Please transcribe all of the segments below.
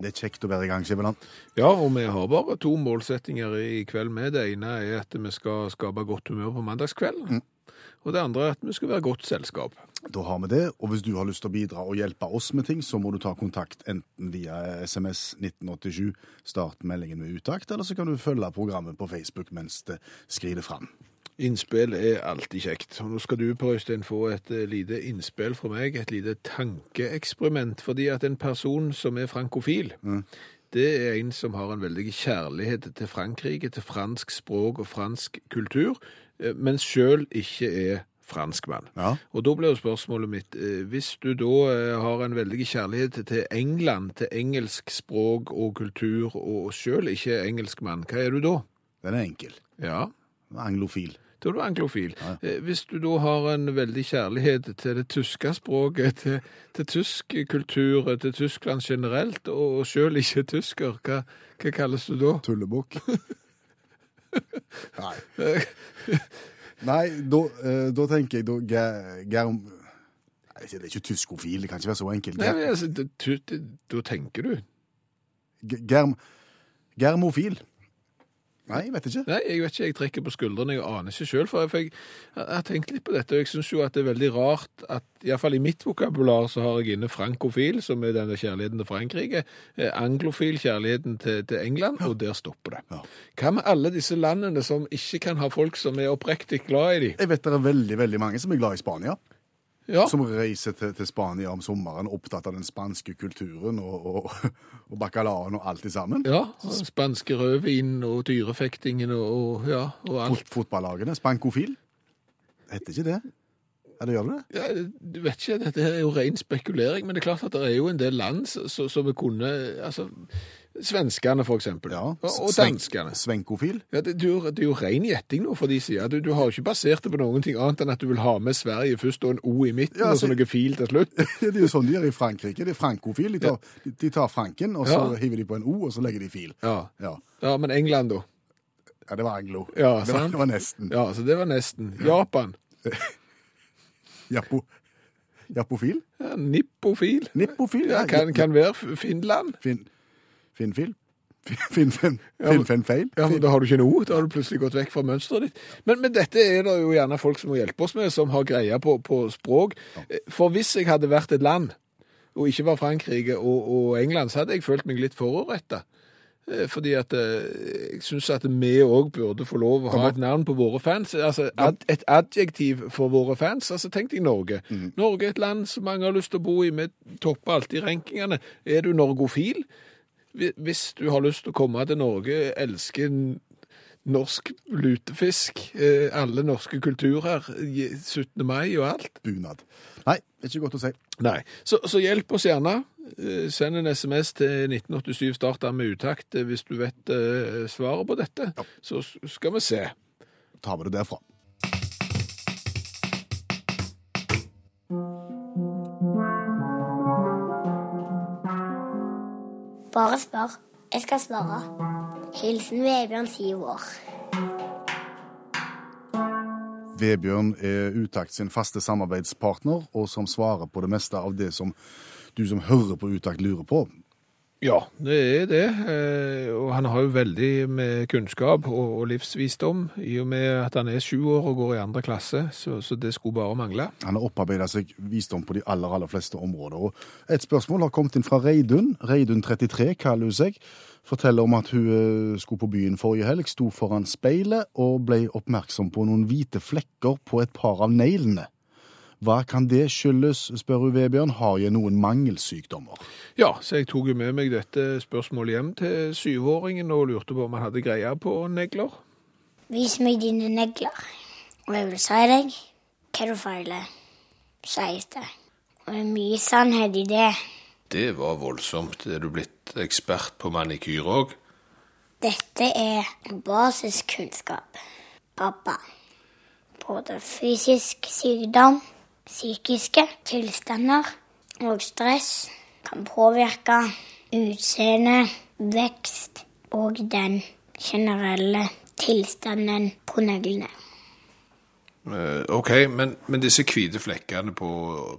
Det er kjekt å være i gang, Skiveland. Ja, og vi har bare to målsettinger i kveld med. Det ene er at vi skal skape godt humør på mandagskvelden. Og det andre er at vi skal være godt selskap. Da har vi det, og hvis du har lyst til å bidra og hjelpe oss med ting, så må du ta kontakt enten via SMS 1987, start meldingen med utakt, eller så kan du følge programmet på Facebook mens det skrider fram. Innspill er alltid kjekt. Og nå skal du, Per Øystein, få et eh, lite innspill fra meg, et lite tankeeksperiment. Fordi at en person som er frankofil, det er en som har en veldig kjærlighet til Frankrike, til fransk språk og fransk kultur, eh, men sjøl ikke er franskmann. Ja. Og da blir jo spørsmålet mitt, eh, hvis du da har en veldig kjærlighet til England, til engelsk språk og kultur, og sjøl ikke er engelskmann, hva er du da? Den er enkel. Ja, Anglofil. Da er du anglofil. Eh, Hvis du da har en veldig kjærlighet til det tyske språket, til, til tysk kultur, til Tyskland generelt, og sjøl ikke er tysker, hva, hva kalles du da? Tullebukk. Nei. Nei, da, eh, da tenker jeg da Ger-. Det er ikke tyskofil, det kan ikke være så enkelt. Ger, Nei, altså, Da tenker du. germ, germofil. Nei, jeg vet ikke. Nei, jeg vet ikke, jeg trekker på skuldrene, jeg aner ikke selv, for jeg, har tenkt litt på dette, og jeg synes jo at det er veldig rart at, i hvert fall i mitt vokabular, så har jeg inne frankofil, som er denne kjærligheten til Frankrike, eh, anglofil, kjærligheten til, til England, og der stopper det. Ja. Hva med alle disse landene som ikke kan ha folk som er oppriktig glad i dem? Jeg vet det er veldig, veldig mange som er glad i Spania. Ja, Som reiser til, til Spania om sommeren, opptatt av den spanske kulturen og, og, og bacalaoen og alt i sammen. ja, spanske rødvin og dyrefektingen og, ja, og alt. Fot, fotballagene. Spankofil. Heter ikke det? Ja, det gjør det? Ja, du vet ikke, dette er jo ren spekulering, men det er klart at det er jo en del land som som vi kunne, altså, svenskene for eksempel, Ja. og, og danskene. Svenkofil. Ja, det, du, det er jo ren gjetting nå for de sier. Du, du har jo ikke basert det på noen ting annet enn at du vil ha med Sverige først og en O i midten, Ja, og så altså- noe fil til slutt. Det er jo sånn de gjør i Frankrike. Det er frankofil. De tar, ja. de tar franken, og så hiver de på en O, og så legger de fil. Ja. Ja, ja, men England da? ja det var anglo. Ja, det, var, det var nesten. Ja, så det var nesten. Japan? Japo, japofil? Ja, nippofil? Nippofil? Ja, kan, kan være Finland. Finland? Finn, film. Finn, Ja, men- finn, finn, feil? Ja, men Da har du ikke noe, da har du plutselig gått vekk fra mønsteret ditt. Men, men dette er det jo gjerne folk som må hjelpe oss med, som har greie på, på språk. For hvis jeg hadde vært et land, og ikke var Frankrike og, og England, så hadde jeg følt meg litt forurettet. Eh, Fordi at eh, jeg syns at vi òg burde få lov å ha et navn på våre fans. Altså ad, et adjektiv for våre fans. Altså tenk deg Norge. Norge er et land som mange har lyst til å bo i. Vi topper alltid rankingene. Er du norgofil? Hvi- Hvis du har lyst til å komme til Norge, elske norsk lutefisk, eh, alle norske kulturer, je- 17. mai og alt. Bunad. Nei, det ikke godt å si. Nei, så, så hjelp oss gjerne. Eh, Send en SMS til 1987 starta med utakt eh, hvis du vet svaret på dette. Så skal vi se. tar vi det derfra. Bare spør. Jeg skal svare. Hilsen Vebjørn, syv år. Vebjørn er Utakt sin faste samarbeidspartner, og som svarer på det meste av det som du som hører på Utakt lurer på. Ja, det er det. eh, Og han har jo veldig med kunnskap og, livsvisdom, i og med at han er sju år og går i andre klasse, så, så det skulle bare mangle. Han har opparbeidet seg visdom på de aller, aller fleste områder. Og et spørsmål har kommet inn fra Reidun. Reidun33 kaller hun seg. Forteller om at hun eh, skulle på byen forrige helg, sto foran speilet og ble oppmerksom på noen hvite flekker på et par av neglene. Hva kan det skyldes, spør hun Vebjørn. Har jeg noen mangelsykdommer? Ja, så jeg tok jo med meg dette spørsmålet hjem til syvåringen og lurte på om han hadde greie på negler. Vis meg dine negler, og jeg vil si deg hva du feiler, sies det. Og det er mye sannhet i det. Det var voldsomt. Er du blitt ekspert på manikyr òg? Dette er basiskunnskap. Pappa. Både fysisk sykdom, psykiske tilstander og stress kan påvirke utseende, vekst og den generelle tilstanden på neglene. Eh, OK, men, men disse hvite flekkene på,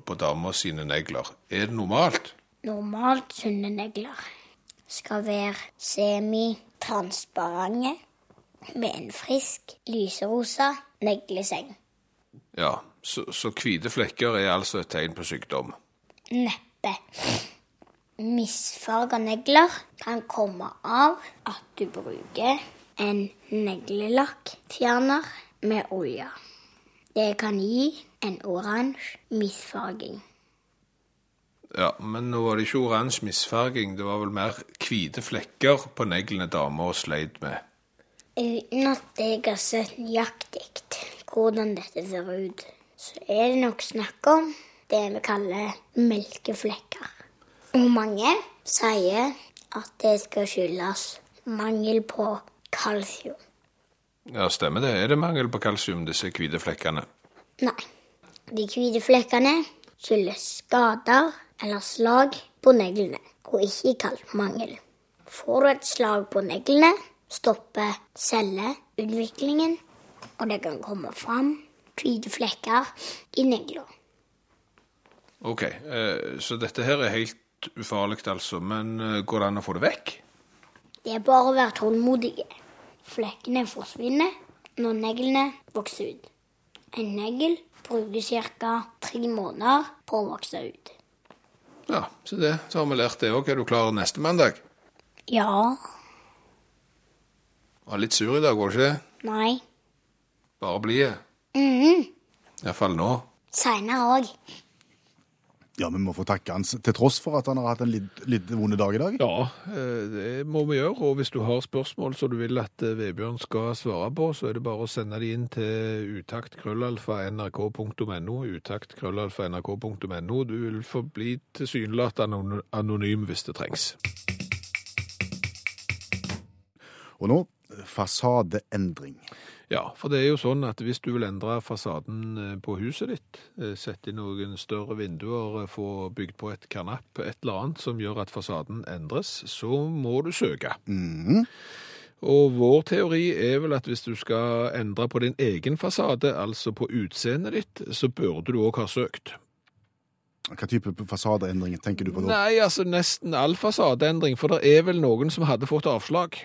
på damer sine negler, er det normalt? Normalt sunne negler skal være semitransparente med en frisk, lyserosa negleseng. Ja, så, så hvite flekker er altså et tegn på sykdom. Neppe. Misfarga negler kan komme av at du bruker en neglelakkfjerner med olje. Det kan gi en oransje misfarging. Ja, men nå var det ikke oransje misfarging, det var vel mer hvite flekker på neglene damer sleit med. Uten at jeg har sett nøyaktig hvordan dette ser ut, så er det nok snakk om det vi kaller melkeflekker. Og mange sier at det skal skyldes mangel på kalsium. Ja, stemmer det. Er det mangel på kalsium, disse hvite flekkene? Nei. De hvite flekkene skyldes skader eller slag på neglene, og ikke kalkmangel. Får du et slag på neglene, stopper celleutviklingen, og det kan komme fram hvite flekker i negler. OK, eh, så dette her er helt ufarlig, altså. Men eh, går det an å få det vekk? Det er bare å være tålmodig. Flekkene forsvinner når neglene vokser ut. En negl bruker ca. tre måneder på å vokse ut. Ja, så det. Så har vi lært det òg. Er du klar neste mandag? Ja, Du Var litt sur i dag, var du ikke det? nei, Bare blide. Mm. Iallfall nå. seinere òg. Ja, vi må få takke han til tross for at han har hatt en litt, litt vond dag i dag. Ja, eh, det må vi gjøre. Og hvis du har spørsmål som du vil at eh, Vebjørn skal svare på, så er det bare å sende de inn til utakt.krøllalfa.nrk.no. Utakt.krøllalfa.nrk.no. Du vil forbli tilsynelatende anonym hvis det trengs. Og nå fasadeendring. Ja, for det er jo sånn at hvis du vil endre fasaden eh, på huset ditt, eh, sette inn noen større vinduer, eh, få bygd på et karnapp, et eller annet som gjør at fasaden endres, så må du søke. Mhm. Og vår teori er vel at hvis du skal endre på din egen fasade, altså på utseendet ditt, så burde du òg ha søkt. Hva type fasadeendring tenker du på da? Nei, altså nesten all fasadeendring, for det er vel noen som hadde fått avslag.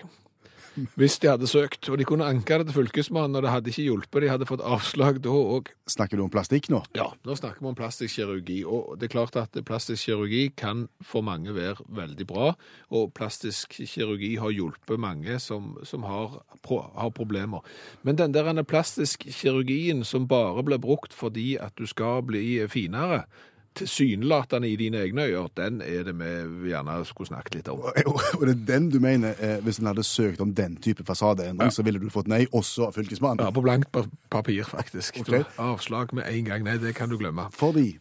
Hvis de hadde søkt, og de kunne anke det til fylkesmannen, og det hadde ikke hjulpet, de hadde fått avslag da òg. Snakker du om plastikk nå? Ja, nå snakker vi om plastisk kirurgi, og det er klart at plastisk kirurgi kan for mange være veldig bra, og plastisk kirurgi har hjulpet mange som, som har, pro, har problemer. Men den der plastisk kirurgien som bare blir brukt fordi at du skal bli finere, tilsynelatende i dine egne øyne, den er det vi gjerne skulle snakket litt om. Og det er den du mener, eh, hvis en hadde søkt om den type fasadeendring, så ville du fått nei, også av fylkesmannen? Ja, på blankt papir, faktisk. Okay. Avslag med en gang. Nei, det kan du glemme. Fordi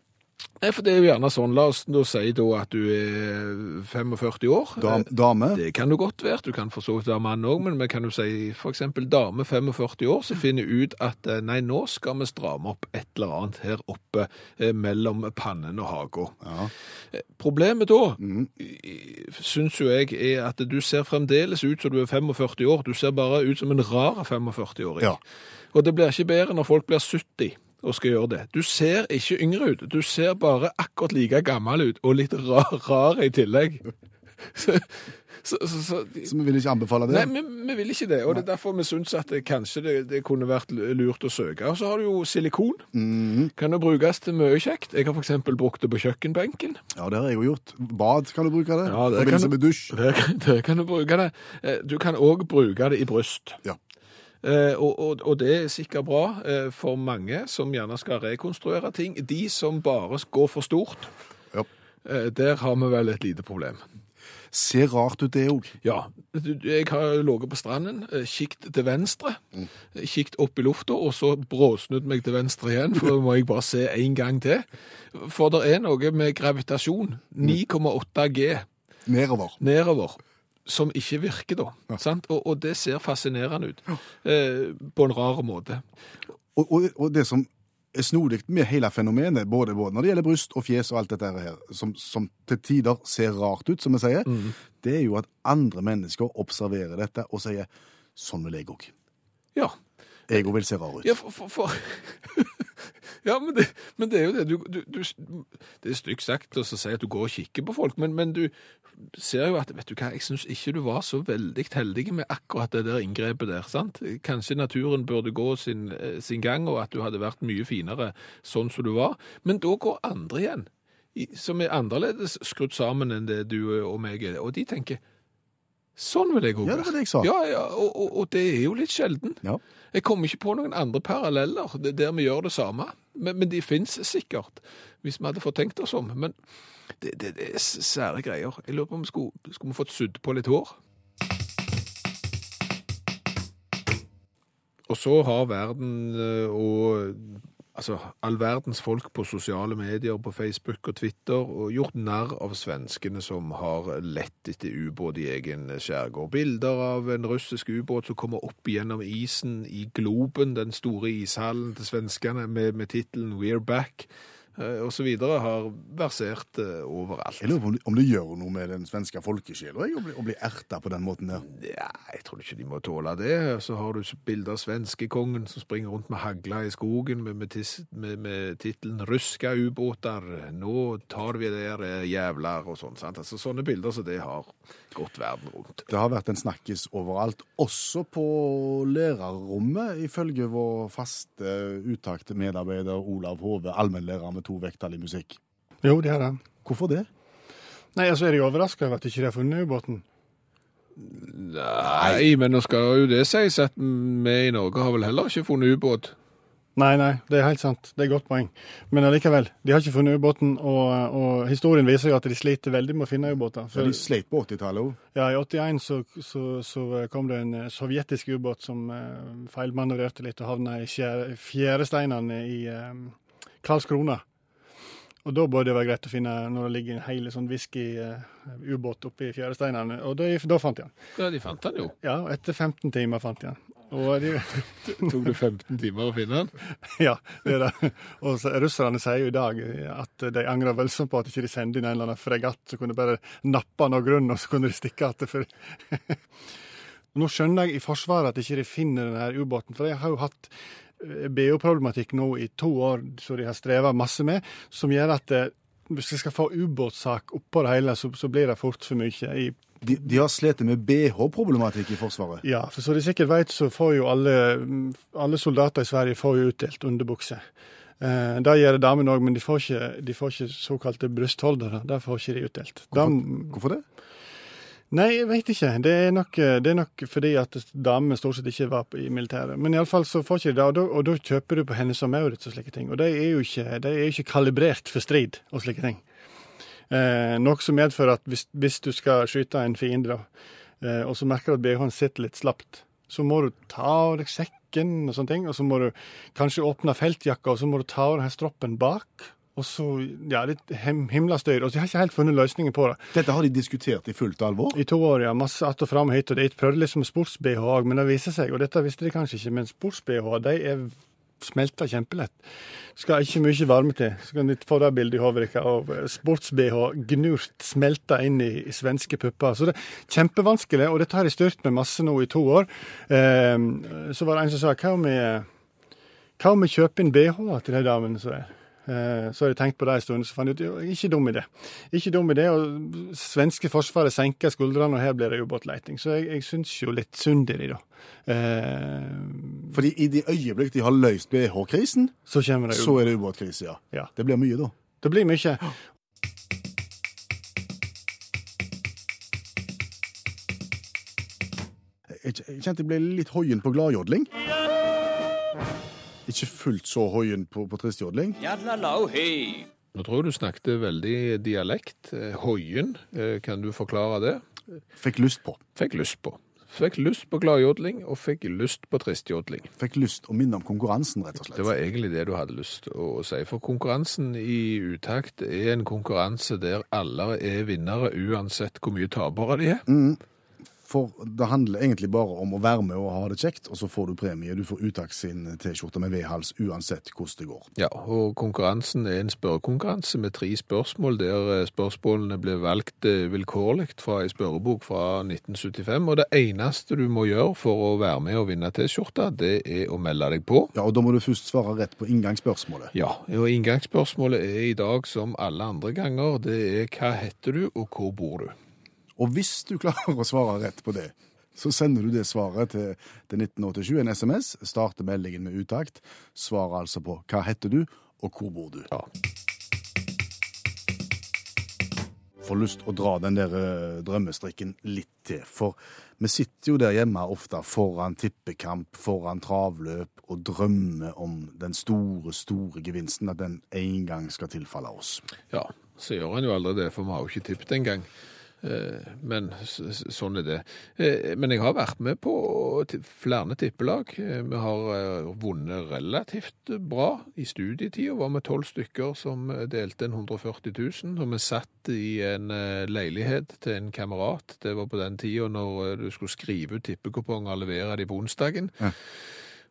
Nei, for det er jo gjerne sånn. La oss nå si da at du er 45 år. dam, dame Det kan jo godt være. Du kan for så vidt være mann òg, men vi kan jo si f.eks. dame 45 år som finner ut at eh, nei, nå skal vi stramme opp et eller annet her oppe eh, mellom pannen og haga. Ja. Eh, Problemet da syns jo jeg er at du ser fremdeles ut som du er 45 år. Du ser bare ut som en rar 45-åring. Ja. Og det blir ikke bedre når folk blir 70 og skal gjøre det. Du ser ikke yngre ut. Du ser bare akkurat like gammel ut, og litt rar, rar i tillegg. Så, så, så, så Så vi vil ikke anbefale det? Nei, vi, vi vil ikke det, og det er derfor vi syns at det, kanskje det, det kunne vært lurt å søke. Og så har du jo silikon. Mhm. Kan jo brukes til mye kjekt. Jeg har f.eks. brukt det på kjøkkenbenken. Ja, det har jeg jo gjort. Bad kan du bruke det. Ja, det Forbindelse med dusj. Det, det, kan du bruke det. Eh, Du kan òg bruke det i bryst. Ja. Eh, og, og, og det er sikkert bra eh, for mange som gjerne skal rekonstruere ting. De som bare går for stort, Ja. eh, der har vi vel et lite problem. Ser rart ut, det òg. Ja, jeg har ligget på stranden, kikket til venstre, eh, kikt opp i lufta, og så bråsnudd meg til venstre igjen, for da må jeg bare se en gang til. For det er noe med gravitasjon, 9,8 G Nedover. nedover, som ikke virker da, sant? Og, og det ser fascinerende ut, eh, på en rar måte. Og, og, og det som er snodig med hele fenomenet, både, både når det gjelder bryst og fjes og alt dette her, som, som til tider ser rart ut, som vi sier, det er jo at andre mennesker observerer dette og sier sånn vil jeg òg. Ja, Òg vil se rar ut. Ja, for, for, for. ja men, det, men det er jo det. Du, du, du, det er stygt sagt å si at du går og kikker på folk, men, men du ser jo at vet du hva, jeg syns ikke du var så veldig heldig med akkurat det der inngrepet der. sant? Kanskje naturen burde gå sin, eh, sin gang, og at du hadde vært mye finere sånn som du var. Men da går andre igjen, som er annerledes skrudd sammen enn det du og meg er, og de tenker Sånn vil jeg òg Ja, det var det jeg sa. Ja, ja, og, og, og det er jo litt sjelden. Ja. Jeg kommer ikke på noen andre paralleller der vi gjør det samme. Men, men de fins sikkert, hvis vi hadde fått tenkt oss om. Men det, det, det er sære greier. Jeg lurer på om vi skulle, skulle vi fått sydd på litt hår. Og så har verden eh, og altså, all verdens folk på sosiale medier, på Facebook og Twitter, og gjort narr av svenskene som har lett etter ubåt i egen skjærgård. Bilder av en russisk ubåt som kommer opp gjennom isen i Globen, den store ishallen til svenskene, med, med tittelen We're Back, eh, så videre, har versert eh, overalt. Jeg lurer på om det, gjør noe med den svenske folkesjela å bli, bli erta på den måten der. Ja, jeg tror ikke de må tåle det. Så har du bilder av svenskekongen som springer rundt med hagla i skogen med, med, med, med tittelen 'Ruska ubåter'. Nå tar vi dere jævlar og sånn. sant? Altså Sånne bilder som det har gått verden rundt. Det har vært en snakkis overalt, også på lærerrommet, ifølge vår faste uttakte medarbeider Olav Hove, allmennlærer med to vekttall i musikk. Jo, det er det. Hvorfor det? Nei, altså er de overraska over at ikke de har funnet ubåten. Nei, men nå skal jo det sies at vi i Norge har vel heller ikke funnet ubåt. Nei, nei, det er helt sant. Det er et godt poeng. Men allikevel, de har ikke funnet ubåten, og, og historien viser jo at de sliter veldig med å finne ubåter. For Ja, de sleit på 80-tallet òg. ja, I 81 så, så, så kom det en eh, sovjetisk ubåt som eh, feilmanøvrerte litt og havna i fjæresteinene i um, Karlskrona. Og da bør det være greit å finne når det ligger en hel sånn whisky-ubåt oppi fjæresteinene. Og da, da fant de den. Ja, de fant den jo. Ja, og etter 15 timer fant de den. De, Tok det 15 timer å finne den? Ja, det er det. Og så, russerne sier jo i dag at de angrer voldsomt på at ikke de sendte inn en eller annen fregatt som kunne bare nappe noe grunn, og så kunne de stikke igjen. Nå skjønner jeg i Forsvaret at ikke de finner denne ubåten, for jeg har jo hatt eh, BO-problematikk nå i to år som de har streva masse med, som gjør at det, hvis de skal få ubåtsak oppå det hele, så, så blir det fort for mye. I, De, de har slitt med BH-problematikk i Forsvaret. ja, for som de sikkert vet, så får jo alle, alle soldater i Sverige får jo utdelt underbukse. Eh, det gjør damene òg, men de får, ikke, de får ikke såkalte brystholdere. Det får ikke de utdelt. Hvorfor, Dam- hvorfor det? Nei, jeg vet ikke. Det er, nok, det er nok fordi at damene stort sett ikke var i militæret. Men iallfall så får ikke de det, og da, kjøper du på Hennes og Maurits og slike ting. Og de er jo ikke, de er ikke kalibrert for strid og slike ting. Eh, noe som medfører at hvis, hvis du skal skyte en fiende, eh, og så merker du at BH-en sitter litt slapt, så må du ta av deg sekken og sånne ting, og så må du kanskje åpne feltjakka, og så må du ta av deg stroppen bak. Og så, ja, him himla styr. Og så har jeg ikke helt funnet løsningen på det. Dette har de diskutert i fullt alvor. I to år, ja. Masse att og fram hit og dit. Prøvde liksom sports-BH òg, men det viser seg, og dette visste de kanskje ikke, men sports-BH de er smelter kjempelett. Skal ikke mye varme til. Så kan de få det bildet i hodet av sports-BH gnurt smelta inn i, i svenske pupper. Så det er kjempevanskelig, og dette har de styrt med masse nå i to år. Eh, så var det en som sa hva om vi, hva om vi kjøper inn BH-er til de damene som er? Eh, Så har jeg tenkt på det en stund, så fant jeg ut jo, ikke dum idé. Ikke dum idé, og svenske forsvaret senker skuldrene, og her blir det ubåtleiting. Så jeg, jeg syns jo litt synd i de, da. Eh, Fordi i det øyeblikk de har løst BH-krisen, så så er det ubåtkrise, ja. Ja. Det blir mye, da. Det blir mye. Jeg kjente jeg ble litt hoien på gladjodling. Ikke fullt så hoien på, på tristjodling. Nå tror jeg du snakket veldig dialekt. Høyen, Hoien, eh, kan du forklare det? Fikk lyst på. Fikk lyst på. Fikk lyst på gladjodling, og fikk lyst på tristjodling. Fikk lyst å minne om konkurransen, rett og slett. Det var egentlig det du hadde lyst å si. For konkurransen i utakt er en konkurranse der alle er vinnere, uansett hvor mye tapere de er. For det handler egentlig bare om å være med og ha det kjekt, og så får du premie. Du får Utakt sin T-skjorte med V-hals uansett hvordan det går. Ja, og konkurransen er en spørrekonkurranse med tre spørsmål, der eh, spørsmålene ble valgt eh, vilkårlig fra ei spørrebok fra 1975. Og det eneste du må gjøre for å være med og vinne T-skjorta, det er å melde deg på. Ja, og da må du først svare rett på inngangsspørsmålet. Ja, og inngangsspørsmålet er i dag som alle andre ganger, det er hva heter du, og hvor bor du? Og hvis du klarer å svare rett på det, så sender du det svaret til, til 1987, en SMS, starter meldingen med utakt, svarer altså på hva heter du, og hvor bor du. Ja. Får lyst å dra den der eh, drømmestrikken litt til, for vi sitter jo der hjemme ofte foran tippekamp, foran travløp, og drømmer om den store, store gevinsten, at den en gang skal tilfalle oss. Ja, så gjør han jo aldri det, for vi har jo ikke tippet engang. Eh, Men sånn er det. Eh, Men jeg har vært med på flere tippelag. Eh, Vi har vunnet relativt bra. I studietida var vi tolv stykker som delte en 140 000. Og vi satt i en leilighet til en kamerat. Det var på den tida når du skulle skrive ut tippekuponger og levere de på onsdagen. Ja.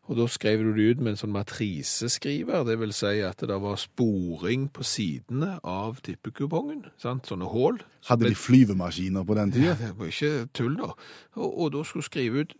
Og da skrev du det ut med en sånn matriseskriver, det vil si at det var sporing på sidene av tippekupongen, sant? sånne hål. Hadde de flyvemaskiner på den Ja, det var ikke tull da. Og, og da skulle skrive ut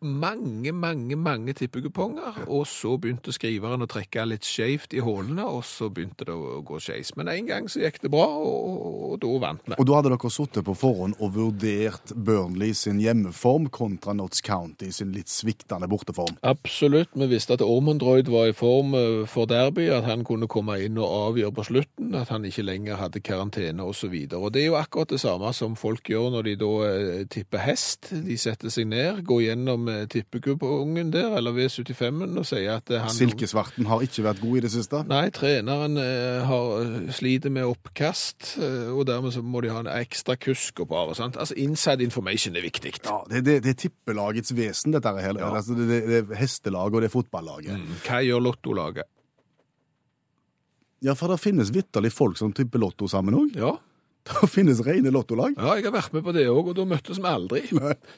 mange, mange, mange tippekuponger, og så begynte skriveren å trekke litt skjevt i hålene, og så begynte det å gå skeis. Men en gang så gikk det bra, og, og da vant vi. Og da hadde dere sittet på forhånd og vurdert Burnley sin hjemmeform kontra Notts County sin litt sviktende borteform. Absolutt. Vi visste at Ormondroyd var i form eh, for derby, at han kunne komme inn og avgjøre på slutten, at han ikke lenger hadde karantene osv. Det er jo akkurat det samme som folk gjør når de da eh, tipper hest. De setter seg ned, går gjennom tippekupongen der, eller V75-en, og sier at eh, han Silkesvarten har ikke vært god i det siste. Nei, treneren eh, har, eh, sliter med oppkast, og dermed så må de ha en ekstra kusk og bare, sant? Altså, inside information er viktig. Ja, det, det, det er tippelagets vesen, dette her. Altså, det, det, det er hestelaget og det er fotballaget. Mm. Hva gjør lottolaget? Ja, for det finnes vitterlig folk som tipper lotto sammen òg. Ja, Det finnes rene lottolag. Ja, jeg har vært med på det òg, og da møttes vi aldri.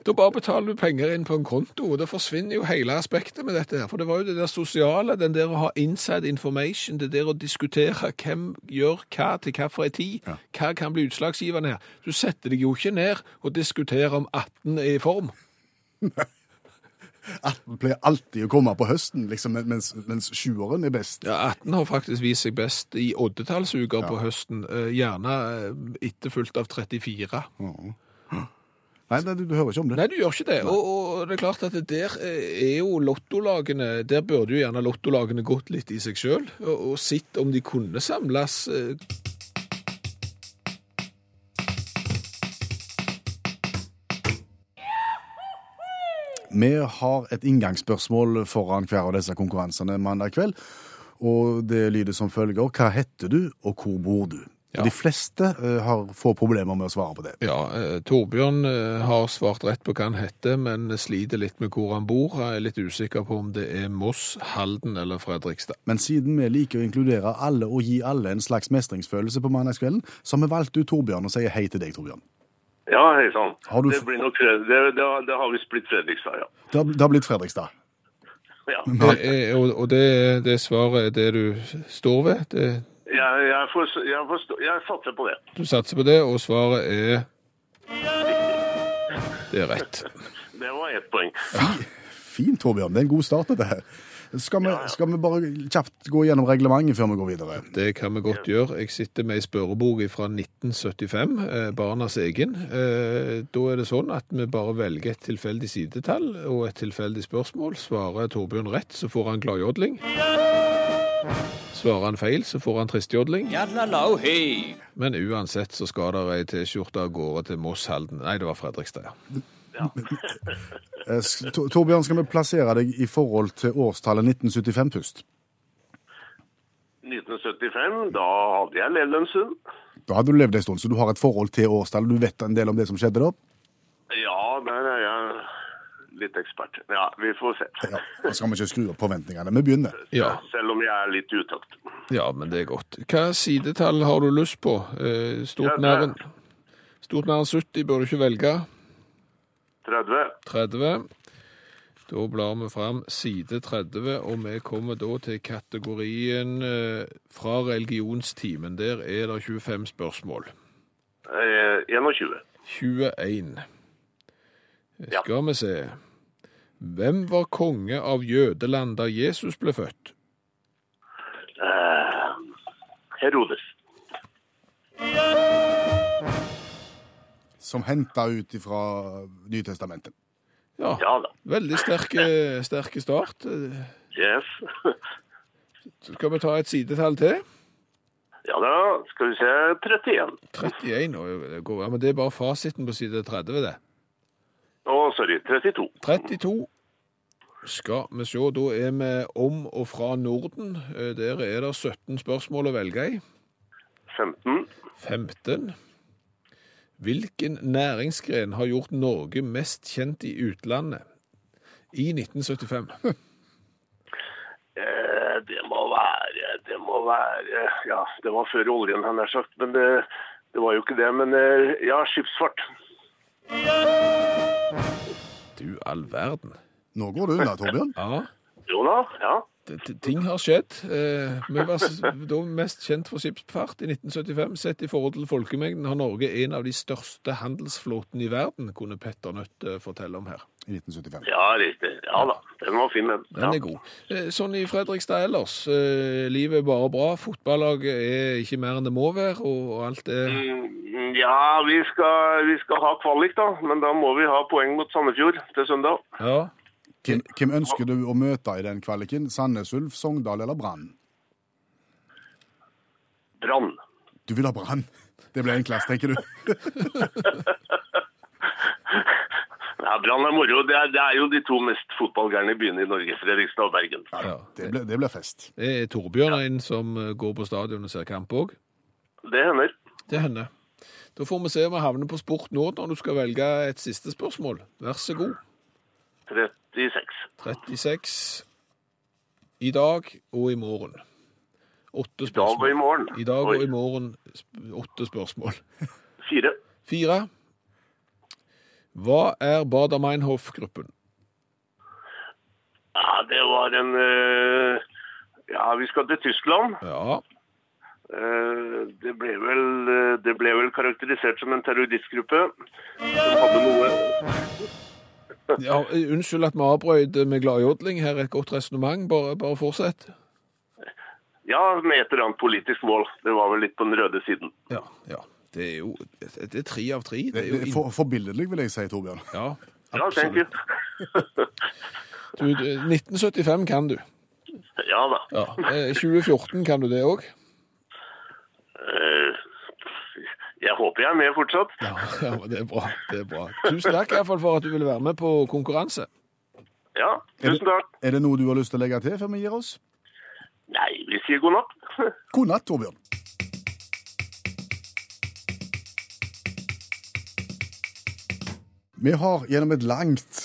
Da bare betaler du penger inn på en konto, og da forsvinner jo hele aspektet med dette her. For det var jo det der sosiale, den der å ha inside information, det der å diskutere hvem gjør hva til hvilken tid, hva kan bli utslagsgivende her. Du setter deg jo ikke ned og diskuterer om 18 er i form. 18 pleier alltid å komme på høsten, liksom, mens, mens sjuåren er best. Ja, 18 har faktisk vist seg best i oddetallsuker på høsten, eh, gjerne eh, etterfulgt av 34. Nei, det, du, du hører ikke om det. Nei, du gjør ikke det. Og, og det er klart at det der eh, er jo lottolagene Der burde jo gjerne lottolagene gått litt i seg sjøl og, og sett om de kunne samles. Vi har et inngangsspørsmål foran hver av disse konkurransene mandag kveld. Og det lyder som følger. Hva heter du, og hvor bor du? Ja. De fleste eh, har få problemer med å svare på det. Ja, eh, Torbjørn eh, har svart rett på hva han heter, men sliter litt med hvor han bor. Jeg er litt usikker på om det er Moss, Halden eller Fredrikstad. Men siden vi liker å inkludere alle og gi alle en slags mestringsfølelse på mandagskvelden, så har vi valgt ut Torbjørn og sier hei til deg, Torbjørn. Ja, hei sann. Har du Det blir nok Fred- det, det, har- det har visst blitt Fredrikstad, ja. Det har, det har blitt Fredrikstad. ja. Det er, og og det, det svaret er det du står ved? Det, Jeg, jeg, får, jeg, får, stå- jeg satser på det. du satser på det, og svaret er Det er rett. Det var ett poeng. Fint, Torbjørn. Det er en god start, dette her. Skal vi, skal vi bare kjapt gå gjennom reglementet før vi går videre? Det kan vi godt gjøre. Jeg sitter med ei spørrebok fra 1975, eh, barnas egen. Eh, da er det sånn at vi bare velger et tilfeldig sidetall og et tilfeldig spørsmål. Svarer Torbjørn rett, så får han gladjodling. Svarer han feil, så får han tristjodling. Men uansett så skal det ei T-skjorte av gårde til Moss Halden. Nei, det var Fredrikstad, ja. Eh, s- Tor- Torbjørn, skal vi plassere deg i forhold til årstallet 1975 først? 1975, da hadde jeg levd en stund. Da hadde du levd en stund, så du har et forhold til årstallet. Du vet en del om det som skjedde da? Ja, der er jeg litt ekspert. Ja, vi får se. Ja, Da skal vi ikke skru opp forventningene. Vi begynner. Ja. Selv om jeg er litt i utakt. ja, men det er godt. Hva sidetall har du lyst på? Eh, Stort Ja, det- stort enn 70 bør du ikke velge. 30. 30. Da blar vi fram side 30, og vi kommer da til kategorien eh, fra religionstimen. Der er det 25 spørsmål. Eh, 21. 21. Ja. Skal vi se. Hvem var konge av jødeland da Jesus ble født? Eh, Herodes. Som henta ut fra Nytestamentet. Ja, Ja da. veldig sterke, sterke start. Eh, Yes. Så skal vi ta et sidetall til. Ja da, skal vi se. 31. 31. Oi, det går- Ja, men det er bare fasiten på side 30, det. Å, sorry. 32. 32. Skal vi se, da er vi om og fra Norden. Eh, Der er det 17 spørsmål å velge i. 15. 15. Hvilken næringsgren har gjort Norge mest kjent i utlandet i 1975? Eh, det må være Det må være Ja, det var før oljen, han har sagt. Men det, det var jo ikke det. Men eh, ja, skipsfart. Du all verden. Nå går det unna, Torbjørn. Ja, Jo da, ja. Ting har skjedd. Eh, Vi var da mest kjent for skipsfart i 1975. Sett i forhold til folkemengden har Norge en av de største handelsflåtene i verden, kunne Petter Nødt eh, fortelle om her. I 1975. Ja, riktig. Ja da. Den var fin, den. Den er god. Eh, Sånn i Fredrikstad ellers. eh, Livet er bare bra. Fotballaget er ikke mer enn det må være, og alt er Mm, Ja, vi skal, vi skal ha kvalik, da. Men da må vi ha poeng mot Sandefjord til søndag. Ja. Hvem, hvem ønsker du å møte i den kvaliken? Sandnes Ulf, Sogndal eller Brann? Brann. Du vil ha Brann. Det ble enklest, tenker du. Ja, Brann er moro. Det er, det er jo de to mest fotballgærne byene i Norge. Fredrikstad og Bergen. ja. Det blir, det blir fest. Det er Torbjørn en som eh, går på stadion og ser kamp òg. Det hender. Det hender. Da får vi se om vi havner på Sport nå når du skal velge et siste spørsmål. Vær så god. 36. 36 i dag og i morgen. Åtte I dag og i morgen. I dag og i morgen åtte spørsmål. Fire. Fire. Hva er Bader-Meinhof-gruppen? Ja, det var en eh, Ja, vi skal til Tyskland. Ja, Eh, Det ble vel, eh, det ble vel karakterisert som en terroristgruppe som hadde noe ja unnskyld at vi avbrøt med gladjodling. Her er et godt resonnement. Bare, bare fortsett. Ja, med et eller annet politisk mål. Det var vel litt på den røde siden. Ja, ja. Det er jo det er tre av tre. Det er jo det for, forbilledlig, vil jeg si, Torbjørn. Ja, Ja, thank you. du, du, 1975 kan du. Ja da. Ja. eh, 2014 kan du det òg. Eh, Jeg håper jeg er med fortsatt. Ja, ja, det er bra. det er bra. Tusen takk i hvert fall for at du ville være med på konkurranse. Ja, tusen takk. Er det noe du har lyst til å legge til før vi gir oss? Nei, vi sier god natt. God natt, Torbjørn. Vi har gjennom et langt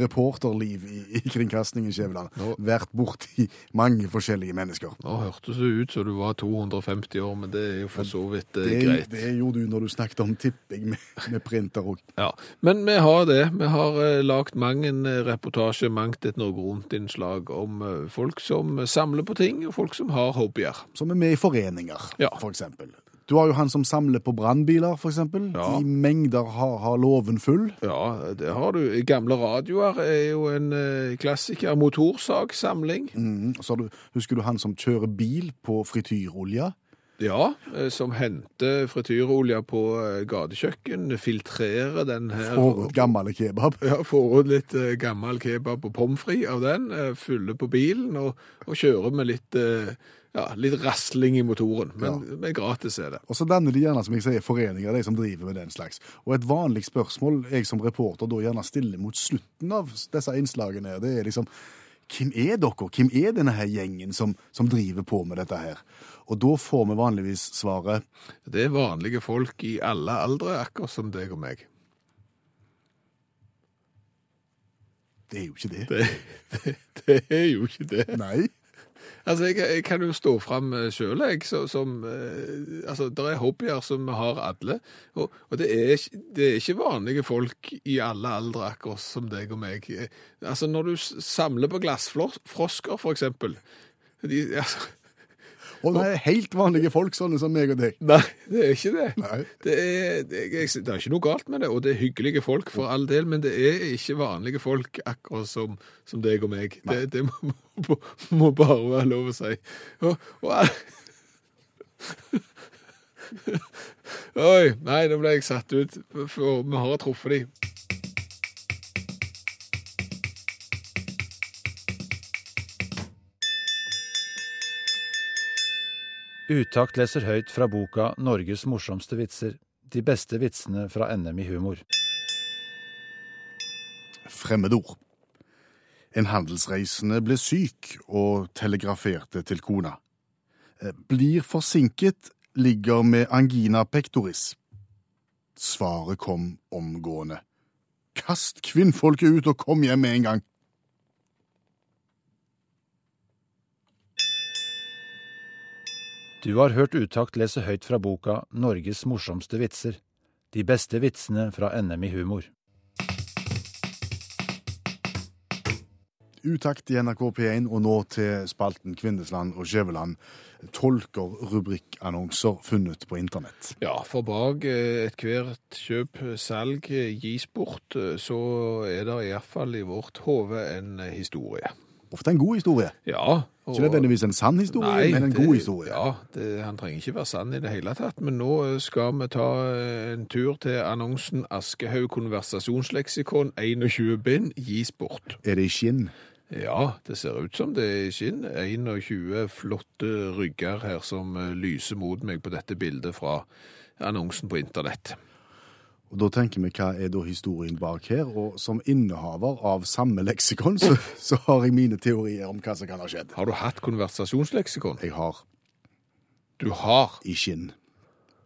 reporterliv i, i kringkastingen Skjæveland vært borti mange forskjellige mennesker. Nå hørtes det ut som du var 250 år, men det er jo for så vidt eh, Det, greit. det gjorde du når du snakket om tipping med, med printer òg. Ja, Men vi har det. Vi har uh, lagd mang en eh, reportasje, mangt et Norge Rundt-innslag om eh, folk som samler på ting, og folk som har hobbyer. som er med i foreninger, Ja. for eksempel. Du har jo han som samler på brannbiler, eksempel. Ja. I mengder har, har låven full. Ja, det har du. Gamle radioer er jo en eh, klassiker. Motorsagsamling. Mm. Så du, husker du han som kjører bil på frityrolje? Ja, eh, som henter frityrolje på eh, gatekjøkken, filtrerer den her. Får ut gammel kebab. Ja, får ut litt eh, gammel kebab og pommes frites av den, fyller på bilen og, og kjører med litt, ja, litt rasling i motoren. Men, men gratis er det. Og så danner de gjerne som jeg sier, foreninger, de som driver med den slags. Og et vanlig spørsmål jeg som reporter da gjerne stiller mot slutten av disse innslagene, det er liksom hvem er dere? Hvem er denne her gjengen som, som driver på med dette her? Og da får vi vanligvis svaret Det er vanlige folk i alle aldre, akkurat som deg og meg. Det er jo ikke det. Det, det, det er jo ikke det. Nei. Altså, jeg, jeg kan jo stå fram sjøl, jeg, så, som eh, Altså, det er hobbyer som vi har alle. Og, og det, er, det er ikke vanlige folk i alle aldre, akkurat som deg og meg. Eh, Altså, når du samler på glassfrosker, for eksempel de, altså, Og det er helt vanlige folk, sånne som meg og deg. Nei, det er ikke det. Det er, det, er, det er ikke noe galt med det, og det er hyggelige folk for all del, men det er ikke vanlige folk akkurat som, som deg og meg. Det, det må, må, må bare være lov å si. Og, og, Oi, nei, nå ble jeg satt ut, for vi har truffet de. Utakt leser høyt fra boka 'Norges morsomste vitser'. De beste vitsene fra NM i humor. Fremmedord. En handelsreisende ble syk og telegraferte til kona. Eh, Blir forsinket, ligger med angina pectoris. Svaret kom omgående. Kast kvinnfolket ut og kom hjem med en gang. Du har hørt Utakt lese høyt fra boka 'Norges morsomste vitser'. De beste vitsene fra NM i humor. Utakt i NRK P1 og nå til spalten Kvindesland og Skjæveland tolker rubrikkannonser funnet på internett. Ja, for bak eh, ethvert kjøp, salg, eh, gis bort, eh, så er det iallfall i vårt hode en historie. Ofte en god historie. Ja. Ikke nødvendigvis en sann historie, men en det- god historie. Ja, det, han trenger ikke være sann i det hele tatt, men nå eh, skal vi ta eh, en tur til annonsen Aschehoug konversasjonsleksikon 21 bind gis bort. Er det i skinn? Ja, det ser ut som det er i skinn. 21 flotte rygger her som eh, lyser mot meg på dette bildet fra annonsen på internett. Og Da tenker vi hva er da historien bak her, og som innehaver av samme leksikon, så, så har jeg mine teorier om hva som kan ha skjedd. Har du hatt konversasjonsleksikon? Jeg har Du har. i skinn.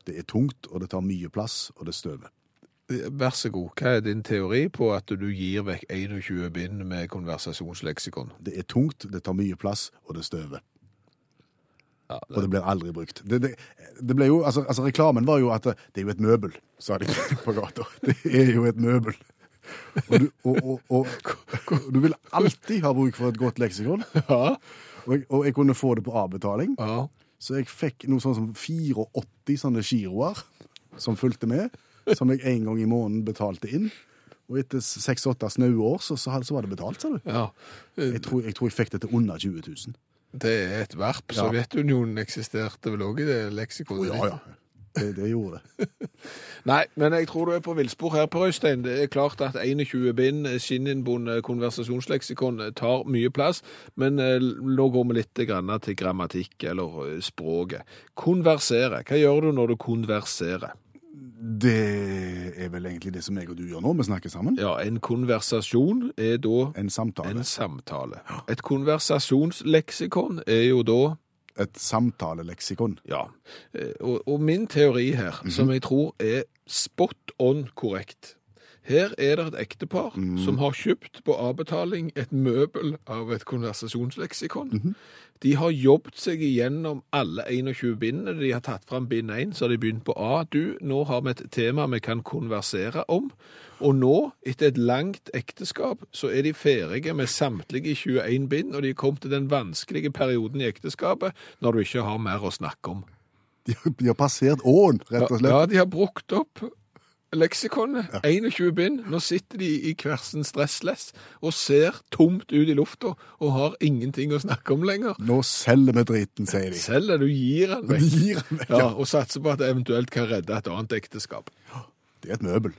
Det er tungt, og det tar mye plass, og det støver. Vær så god, hva er din teori på at du gir vekk 21 bind med konversasjonsleksikon? Det er tungt, det tar mye plass, og det støver. Ja, Og det blir aldri brukt. Det, det, det ble jo, altså, altså Reklamen var jo at det, det er jo et møbel, sa de på gata. Det er jo et møbel. Og du, og, og, og, du vil alltid ha bruk for et godt leksikon. Ja. Jeg, og jeg kunne få det på avbetaling. ja. Så jeg fikk noe sånn som 84 sånne giroer som fulgte med, som jeg en gang i måneden betalte inn. Og etter seks-åtte snaue år, så, så, så var det betalt, sa du. ja. Jeg tror, jeg tror jeg fikk det til under 20 000. Det er et verp. Ja. Sovjetunionen eksisterte vel òg i det leksikonet? Oh, ja, ja. Det, det gjorde det. Nei, men jeg tror du er på villspor her, Per Øystein. Det er klart at 21 bind skinninnbundet konversasjonsleksikon tar mye plass, men eh, nå går vi litt til grammatikk eller eh, språket. Konversere. Hva gjør du når du konverserer? Det er vel egentlig det som jeg og du gjør nå. Vi snakker sammen. Ja, en konversasjon er da En samtale. en samtale. Et konversasjonsleksikon er jo da Et samtaleleksikon. Ja, eh, og, og min teori her, som jeg tror er spot on korrekt. Her er det et ektepar som har kjøpt på avbetaling et møbel av et konversasjonsleksikon. De har jobbet seg igjennom alle 21 bindene. De har tatt fram bind 1, så har de begynt på A. Du, nå har vi et tema vi kan konversere om. Og nå, etter et langt ekteskap, så er de ferdige med samtlige 21 bind, og de er kommet til den vanskelige perioden i ekteskapet, når du ikke har mer å snakke om. De, har- de har passert åen, rett og slett. Ja, de har brukt opp leksikonet. 21 bind. Nå sitter de i hver sin stressless og ser tomt ut i lufta og har ingenting å snakke om lenger. Nå selger vi driten, sier de. Selv er du gir den vekk. gir den vekk. Ja, Ja. og satser på at det eventuelt kan redde et annet ekteskap. Det er et møbel.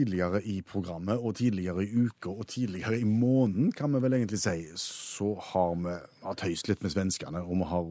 Tidligere i programmet, og tidligere i uka, og tidligere i måneden, kan vi vel egentlig si, så har vi hatt tøyst litt med svenskene, og vi har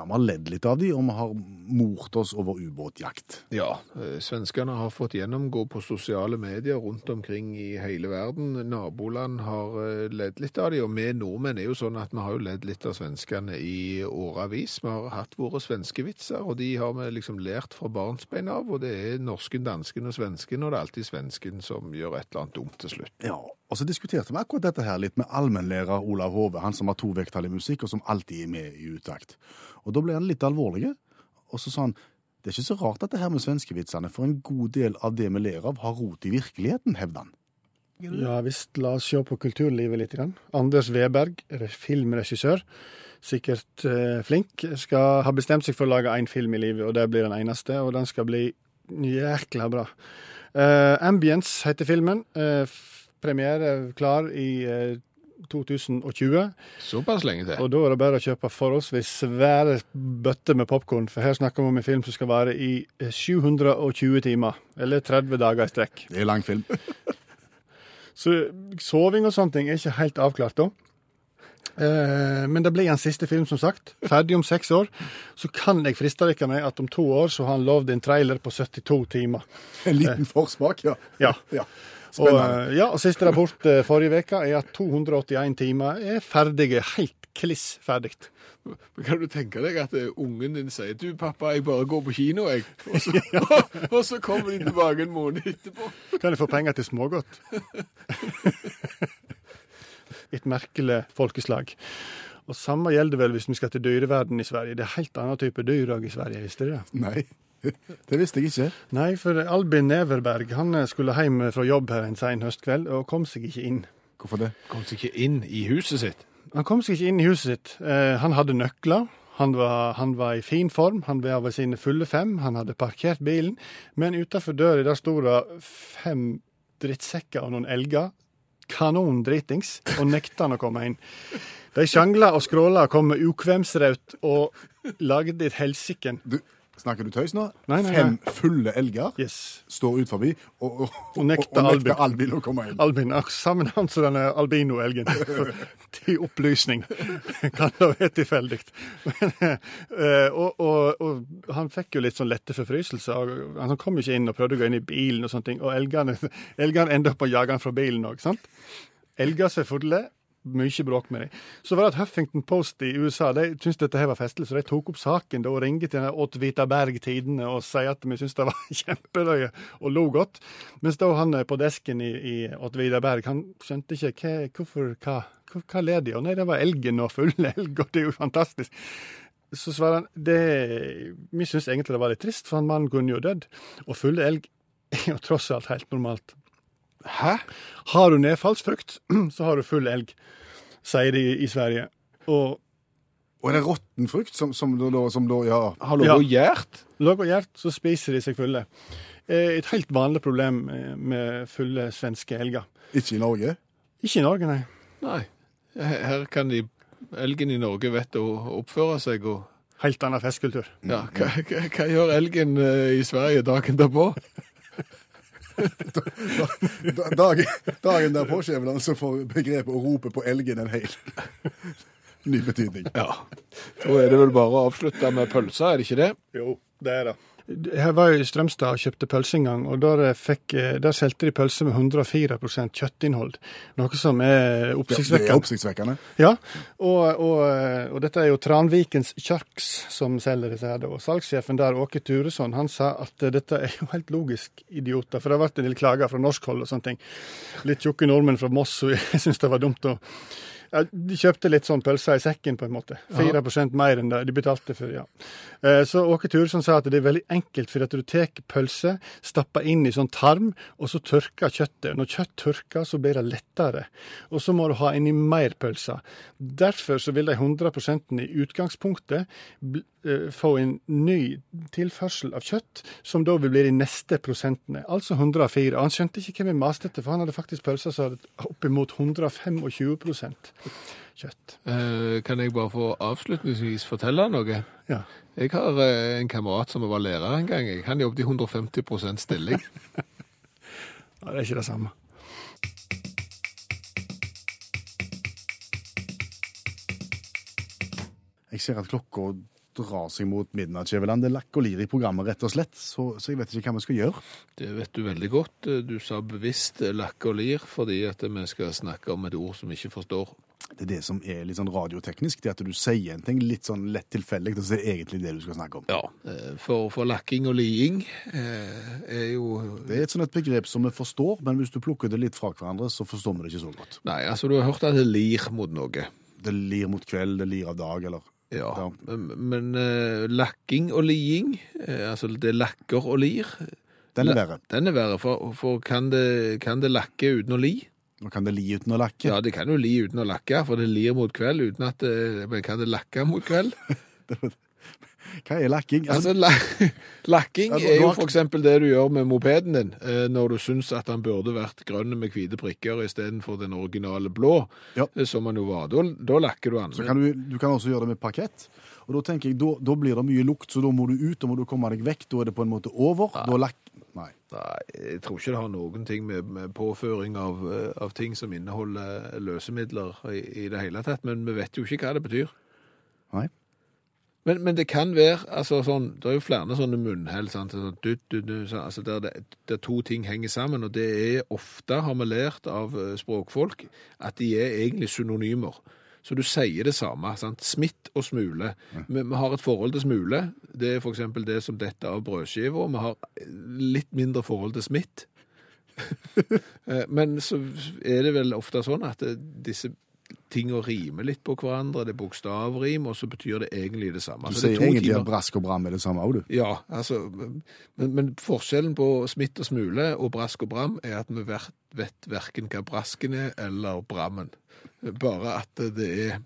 Ja, Vi har ledd litt av de, og vi har mort oss over ubåtjakt. Ja, eh, svenskene har fått gjennomgå på sosiale medier rundt omkring i hele verden. Naboland har eh, ledd litt av de, og vi nordmenn er jo sånn at vi har jo ledd litt av svenskene i åravis. Vi har hatt våre svenskevitser, og de har vi liksom lært fra barnsbein av, og det er norsken, dansken og svensken, og det er alltid svensken som gjør et eller annet dumt til slutt. Ja, og så diskuterte vi akkurat dette her litt med allmennlærer Olav Hove, han som har to vekttall i musikk, og som alltid er med i utakt. Og da ble han litt alvorlig, og så sa han det er ikke så rart at det her med svenskevitsene, for en god del av det vi ler av, har rot i virkeligheten, hevder han. Ja visst, la oss se på kulturlivet litt. Grann. Anders Weberg, filmregissør, sikkert eh, flink, skal ha bestemt seg for å lage én film i livet, og det blir den eneste, og den skal bli jækla bra. Uh, Ambience heter filmen. Uh, premiere klar i eh, 2020. Såpass lenge til. Og da er det bare å kjøpe forholdsvis svære bøtter med popkorn, for her snakker vi om en film som skal vare i eh, 720 timer, eller 30 dager i strekk. Det er lang film. Så soving og sånne ting er ikke helt avklart da. Eh, men det blir en siste film, som sagt. Ferdig om seks år. Så kan jeg friste dere med at om to år så har han lovd en trailer på 72 timer. En liten forsmak, ja. Ja. ja. Og, eh, ja, og siste rapport eh, forrige uke er at 281 timer er ferdige. Helt kliss ferdig. Men Kan du tenke deg at eh, ungen din sier du pappa, jeg bare går på kino, jeg. Og så, og så kommer de tilbake en måned etterpå. Kan jeg få penger til smågodt? Et merkelig folkeslag. Og Samme gjelder vel hvis vi skal til dyreverden i Sverige. Det er helt annen type dyr i Sverige, visste dere det? Nei, det visste jeg ikke. Nei, for Albin Neverberg han skulle hjem fra jobb her en sen høstkveld og kom seg ikke inn. Hvorfor det? Kom seg ikke inn i huset sitt. Han kom seg ikke inn i huset sitt. Eh, han hadde nøkler. Han var, han var i fin form, han var ved sine fulle fem, han hadde parkert bilen, men utafor døra der sto det fem drittsekker og noen elger, kanon dritings, og nekta han å komme inn. De sjangla og skråla og kom med ukvemsraut og lagde et helsiken. Snakker du tøys nå? Nei, nei, Fem nei. fulle elger Yes. står ut forbi og, og, Og nekter og, Albin. nekter Albin å komme inn. Albin, ak- samme navn som denne albino-elgen. Til opplysning. Kan det være tilfeldig. Eh, og, han fikk jo litt sånn lette forfryselse. Han kom jo ikke inn og prøvde å gå inn i bilen, og sånne ting. Og elgene, elgene endte opp med å jage han fra bilen òg, sant? Elger seg fulle. Mye bråk med dem. Så var det at Huffington Post i USA de syntes dette her var festlig, så de tok opp saken og ringte til Åtvita Åt Berg Tidende og sa at vi syntes det var kjempeløye og lo godt. Mens da han på desken i, i Åtvita Berg, han skjønte ikke hva, hvorfor, hva, hva, hva ler de av? Nei, det var elgen og fulle elg, og det er jo fantastisk. Så svarer han det, vi syns egentlig det var litt trist, for han mannen kunne jo dødd. Og fulle elg er jo tross alt helt normalt. Hæ? Har du nedfallsfrukt, så har du full elg, sier de i Sverige. Og Og er det råtten frukt som, som, som da Ja. Har ligget ja. gjært? lag og hjert, så spiser de seg fulle. Eh, Et helt vanlig problem eh, med fulle svenske elger. Ikke i Norge? Ikke i Norge, nei. Nei. Her her kan de Elgen i Norge vet å oppføre seg og Helt annen festkultur. Ja, hva, hva, hva gjør elgen eh, i Sverige dagen derpå? Da- Dagen, dagen derpå, Skjæveland, altså får begrepet å rope på elgen en helt ny betydning. Ja. Da er det vel bare å avslutte med pølser, er det ikke det? Jo, det er det. Jeg var jo i Strømstad og kjøpte pølse en gang, og der, fikk, eh, der solgte de pølse med 104 kjøttinnhold. Noe som er Ja, det er oppsiktsvekkende. oppsiktsvekkende. Ja, og, og, og dette er jo Tranvikens Kjørks som selger disse her. Og salgssjefen der, Åke Turesson, han sa at dette er jo helt logisk idioter. For det har vært en del klager fra norsk hold og sånne ting. Litt tjukke nordmenn fra Moss jeg syns det var dumt å ja, De kjøpte litt sånn pølser i sekken, på en måte. 4% mer enn det de betalte for. ja. Eh, Så Åke Turesson sa at det er veldig enkelt, for at du tar pølse, stapper inn i sånn tarm, og så tørker kjøttet. Når kjøtt tørker, så blir det lettere. Og så må du ha inni mer pølser. Derfor så vil de 100% i utgangspunktet eh, få en ny tilførsel av kjøtt, som da vil bli de neste prosentene. Altså 104. Og han skjønte ikke hvem vi maste etter, for han hadde faktisk pølser som hadde oppimot 125 kjøtt. Eh, kan jeg bare få avslutningsvis fortelle noe? Ja. Jeg har eh, en kamerat som var lærer en gang. Han jobbet i 150% stilling. ja, det er ikke det samme. Jeg ser at klokka drar seg mot midnatt, Skjæveland. Det er lakk og lir i programmet, rett og slett. Så, så jeg vet ikke hva vi skal gjøre. Det vet du veldig godt. Du sa bevisst lakk og lir fordi at vi skal snakke om et ord som vi ikke forstår. Det er det som er litt sånn radioteknisk. Det at du sier en ting litt sånn lett tilfeldig, og så er det egentlig det du skal snakke om. Ja, eh, for, for lakking og liing eh, er jo Det er et sånn et begrep som vi forstår, men hvis du plukker det litt fra hverandre, så forstår vi det ikke så godt. Nei, altså du har hørt at det lir mot noe. Det lir mot kveld, det lir av dag, eller Ja, Ja. men, men eh, lakking og liing, eh, altså det lakker og lir, Den er verre. den er verre, for, for kan, det, kan det lakke uten å li? Nå kan det li uten å lakke. Ja, det kan jo li uten å lakke, for det lir mot kveld uten at det, men kan det lakke mot kveld? Hva er lakking? Altså, Altså, la, lakking Ja, er jo for eksempel det du gjør med mopeden din, eh, når du syns at han burde vært grønn med hvite prikker istedenfor den originale blå, Ja. eh, som han jo var. Da, da lakker du den. så kan du, du kan også gjøre det med parkett. Og da tenker jeg, da, da blir det mye lukt, så da må du ut, da må du komme deg vekk. Da er det på en måte over. Da lak... Nei. Nei, jeg tror ikke det har noen ting med, med påføring av, eh, av ting som inneholder løsemidler i, i det hele tatt, men vi vet jo ikke hva det betyr. Nei. Men, men det kan være altså sånn, Det er jo flere sånne munnhell. sant, sånn, du, du, du, sånn, altså der, det, der to ting henger sammen. og Det er ofte, har vi lært av eh, språkfolk, at de er egentlig synonymer. Så du sier det samme. sant, Smitt og smule. Vi, vi har et forhold til smule. Det er f.eks. det som detter av brødskiva. Vi har litt mindre forhold til smitt. Eh, Men så er det vel ofte sånn at eh, disse å rime litt på hverandre. Det er bokstavrim, og så betyr det egentlig det samme. Du Så er sier egentlig timer- at brask og bram er det samme òg, du. Ja, altså, men, men forskjellen på smitt og smule og brask og bram er at vi ver- vet verken hva brasken er eller brammen. Bare at det er,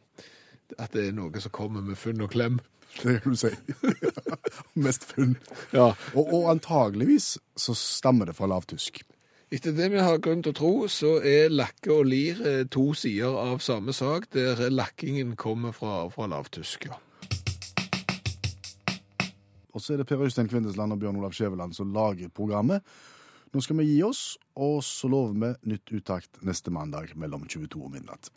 at det er noe som kommer med funn og klem. Det kan du si. Mest funn. Ja. Og, og antageligvis så stammer det fra lavtysk. Etter det vi har grunn til å tro, så er lakke og lir eh, to sider av samme sak, der lakkingen kommer fra, fra lavtysk. Ja. Og så er det Per Øystein Kvindesland og Bjørn Olav Skjæveland som lager programmet. Nå skal vi gi oss, og så lover vi nytt uttakt neste mandag mellom 22 og midnatt.